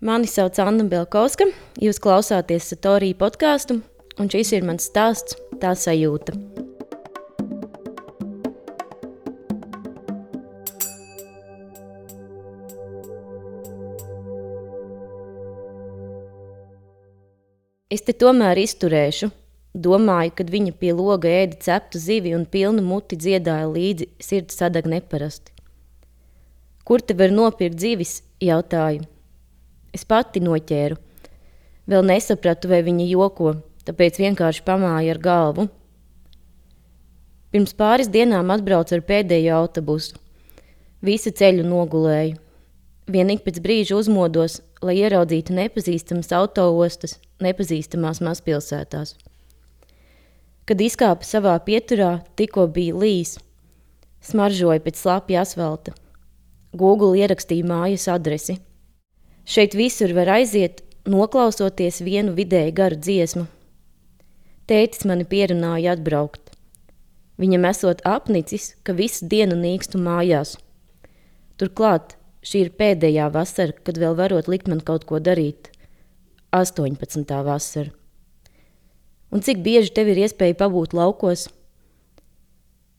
Mani sauc Anna Belkovska, jūs klausāties Satorija podkāstu, un šis ir mans stāsts, tā sajūta. Es te tomēr izturēšu, domāju, kad viņa pie loga ēda ceptu zivi un pilnu muti dziedāja līdzi, sirds sadag neparasti. Kur te var nopirkt zivis? jautāju. Es pati noķēru. Vēl nesapratu, vai viņa joko, tāpēc vienkārši pamāju ar galvu. Pirms pāris dienām atbraucu ar pēdējo autobusu. Visu ceļu nogulēju. Vienīgi pēc brīža uzmodos, lai ieraudzītu nepazīstamas autoostas, nepazīstamās mazpilsētās. Kad izkāpa savā pieturā, tikko bija līs. Smaržoja pēc slapja asfalta. Google ierakstīja mājas adresi. Šeit visur var aiziet, noklausoties vienu vidēji garu dziesmu. Tētis mani pierunāja atbraukt. Viņam esot apnicis, ka visu dienu nīkstu mājās. Turklāt šī ir pēdējā vasara, kad vēl varot likt man kaut ko darīt. 18. vasara. Un cik bieži tev ir iespēja pabūt laukos?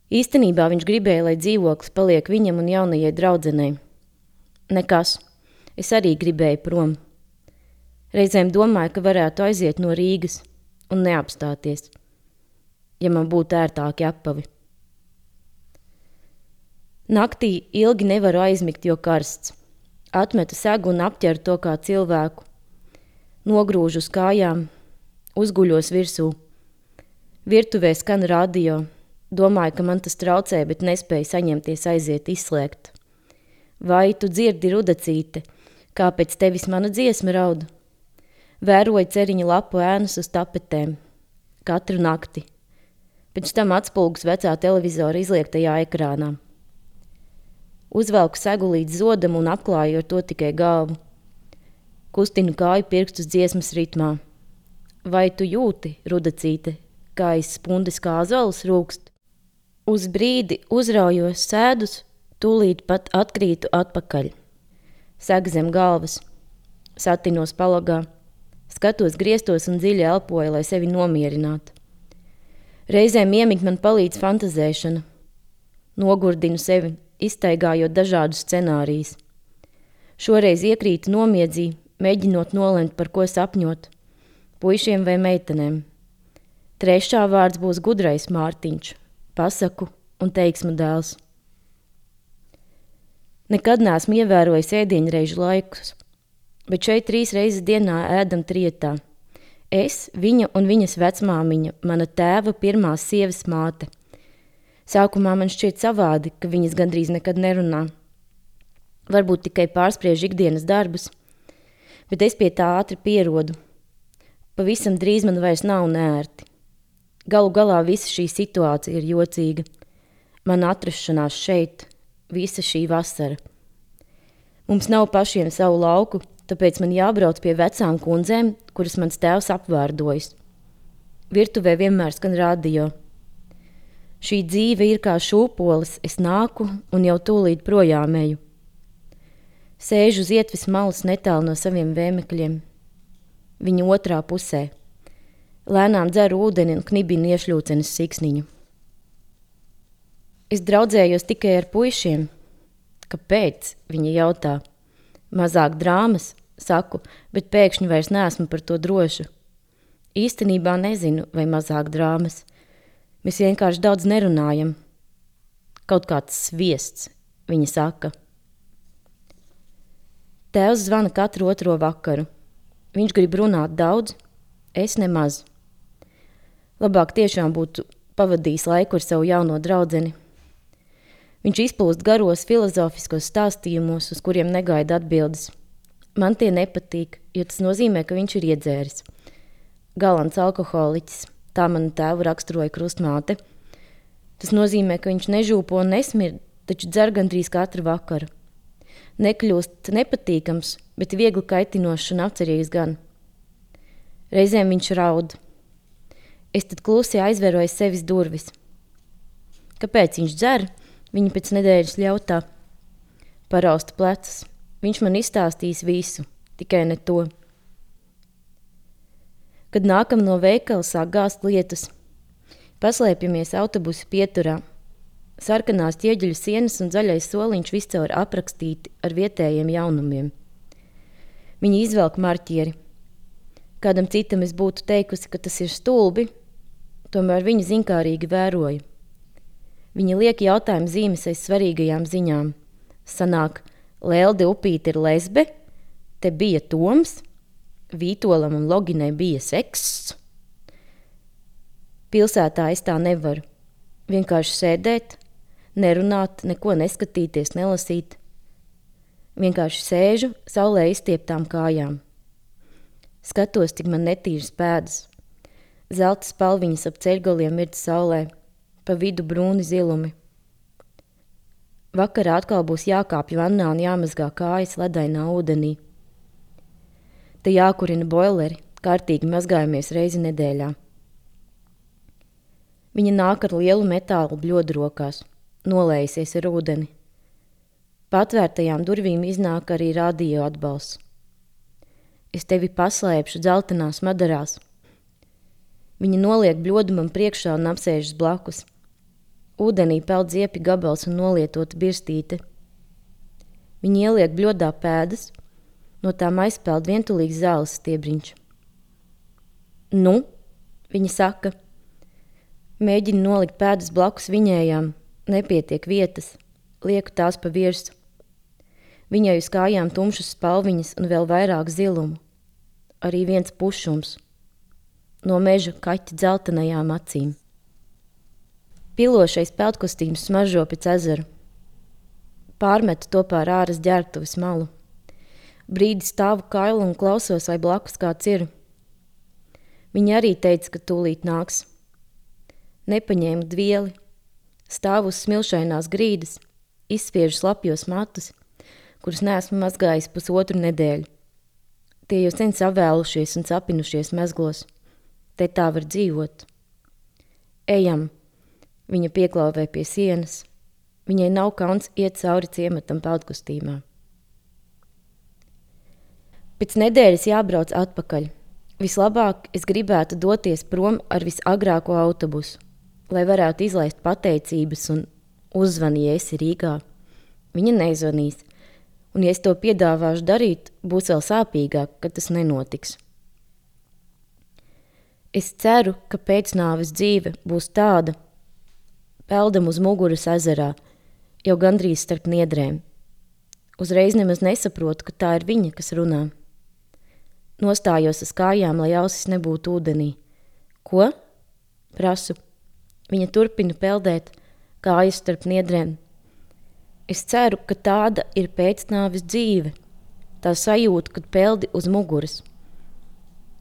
Īstenībā viņš gribēja, lai dzīvoklis paliek viņam un jaunajai draudzenei. Nekas. Es arī gribēju prom. Reizēm domāju, ka varētu aiziet no Rīgas un neapstāties, ja man būtu ērtāki apavi. Naktī ilgi nevaru aizmigt, jo karsts. Atmetu segu un apķeru to kā cilvēku. Nogrūžu uz kājām, uzguļos virsū. Virtuvē skan radio. Domāju, ka man tas traucē, bet nespēju saņemties aiziet izslēgt. Vai tu dzirdi rudacīti? Kāpēc tevis mana dziesma raud? Vēroju ceriņa lapu ēnas uz tapetēm. Katru nakti. Pēc tam atspulgus vecā televizora izliektajā ekrānā. Uzvelku segu līdz zodam un apklāju ar to tikai galvu. Kustinu kāju pirkstus dziesmas ritmā. Vai tu jūti, rudacīte, kā aiz spundes kā azols rūkst? Uz brīdi uzraujos sēdus, tūlīt pat atkrītu atpakaļ seg zem galvas, satinos palagā, skatos griestos un dziļi elpoju, lai sevi nomierinātu. Reizēm iemigt man palīdz fantazēšana, nogurdinu sevi, iztaigājot dažādus scenārijus. Šoreiz iekrītu nomiedzī, mēģinot nolemt, par ko sapņot - puišiem vai meitenēm. Trešā vārds būs gudrais Mārtiņš, pasaku un teiksmu dēls. Nekad neesmu ievērojis ēdienreizu laikus, bet šeit trīs reizes dienā ēdam trietā. Es, viņa un viņas vecmāmiņa, mana tēva pirmā sievas māte. Sākumā man šķiet savādi, ka viņas gandrīz nekad nerunā. Varbūt tikai pārspriež ikdienas darbus, bet es pie tā ātri pierodu. Pavisam drīz man vairs nav nērti. Galu galā visa šī situācija ir jocīga. Man atrašanās šeit, visa šī vasara. Mums nav pašiem savu lauku, tāpēc man jābrauc pie vecām kundzēm, kuras mans tēvs apvārdojas. Virtuvē vienmēr skan radio. Šī dzīve ir kā šūpolis, es nāku un jau tūlīt projām eju. Sēžu uz ietves malas netālu no saviem vēmekļiem. Viņa otrā pusē. Lēnām dzeru ūdeni un knibinu iešļūcenes siksniņu. Es draudzējos tikai ar puišiem. Kāpēc? Viņa jautā. Mazāk drāmas, saku, bet pēkšņi vairs neesmu par to droša. Īstenībā nezinu, vai mazāk drāmas. Mēs vienkārši daudz nerunājam. Kaut kāds sviests, viņa saka. Tēvs zvana katru otro vakaru. Viņš grib runāt daudz, es nemaz. Labāk tiešām būtu pavadījis laiku ar savu jauno draudzeni. Viņš izplūst garos filozofiskos stāstījumos, uz kuriem negaida atbildes. Man tie nepatīk, jo tas nozīmē, ka viņš ir iedzēris. Galants alkoholiķis, tā mana tēva raksturoja krustmāte. Tas nozīmē, ka viņš nežūpo un nesmird, taču dzer gandrīz katru vakaru. Nekļūst nepatīkams, bet viegli kaitinošs un apcerīgs gan. Reizēm viņš raud. Es tad klusi aizvēroju sevis durvis. Kāpēc viņš dzer? Viņa pēc nedēļas ļautā parausta plecus. Viņš man izstāstīs visu, tikai ne to. Kad nākam no veikala, sāk gāzt lietus. Paslēpjamies autobusu pieturā. Sarkanās ķieģeļu sienas un zaļais soliņš viscaur aprakstīti ar vietējiem jaunumiem. Viņi izvelk marķieri. Kādam citam es būtu teikusi, ka tas ir stulbi, tomēr viņa zinkārīgi vēroja. Viņa liek jautājumu zīmes aiz svarīgajām ziņām. Sanāk, Lelde upīte ir lesbe, te bija Toms, Vītolam un Loginai bija sekss. Pilsētā es tā nevaru. Vienkārši sēdēt, nerunāt, neko neskatīties, nelasīt. Vienkārši sēžu saulē izstieptām kājām. Skatos, cik man netīras pēdas. Zelta spalviņas ap ceļgaliem mirt saulē, pa vidu brūni zilumi. Vakarā atkal būs jākāpj vannā un jāmazgā kājas ledainā ūdenī. Te jākurina boileri, kārtīgi mazgājamies reizi nedēļā. Viņa nāk ar lielu metālu bļodu rokās, nolējusies ar ūdeni. Patvērtajām durvīm iznāk arī radio atbalsts. Es tevi paslēpšu dzeltenās madarās. Viņa noliek bļodu man priekšā un apsēžas blakus. Ūdenī peld ziepi gabals un nolietota birstīte. Viņa ieliek bļodā pēdas, No tām aizpeld vientulīgs zāles stiebriņš. Nu, viņa saka, mēģina nolikt pēdas blakus viņējām, nepietiek vietas, lieku tās pa virsu. Viņai uz kājām tumšas spalviņas un vēl vairāk zilumu, arī viens pušums, no meža kaķa dzeltenajām acīm. Pilošais peltkostīms smaržo pēc ezera. Pārmetu to pār āras ģērbtuves malu. Brīdi stāvu kailu un klausos, vai blakus kāds ir. Viņa arī teica, ka tūlīt nāks. Nepaņēmu dvieli, stāvu uz smilšainās grīdas, izspiežu slapjos matus, kurus neesmu mazgājis pusotru nedēļu. Tie jau sen savēlušies un sapinušies mezglos. Te tā var dzīvot. Ejam, viņa pieklauvē pie sienas. Viņai nav kauns iet cauri ciematam peldkostīmā. Pēc nedēļas jābrauc atpakaļ. Vislabāk es gribētu doties prom ar visagrāko autobusu, lai varētu izlaist pateicības un uzzvani, ja esi Rīgā. Viņa nezvanīs, un ja es to piedāvāšu darīt, būs vēl sāpīgāk, ka tas nenotiks. Es ceru, ka pēcnāves dzīve būs tāda, peldam uz muguras ezerā, jau gandrīz starp niedrēm. Uzreiz nemaz nesaprotu, ka tā ir viņa, kas runā. Nostājos uz kājām, lai ausis nebūtu ūdenī. Ko? Prasu. Viņa turpina peldēt, kājas starp niedrēm. Es ceru, ka tāda ir pēcnāves dzīve, tā sajūta, kad peldi uz muguras.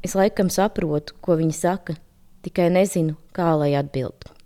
Es laikam saprotu, ko viņa saka, tikai nezinu, kā lai atbildētu.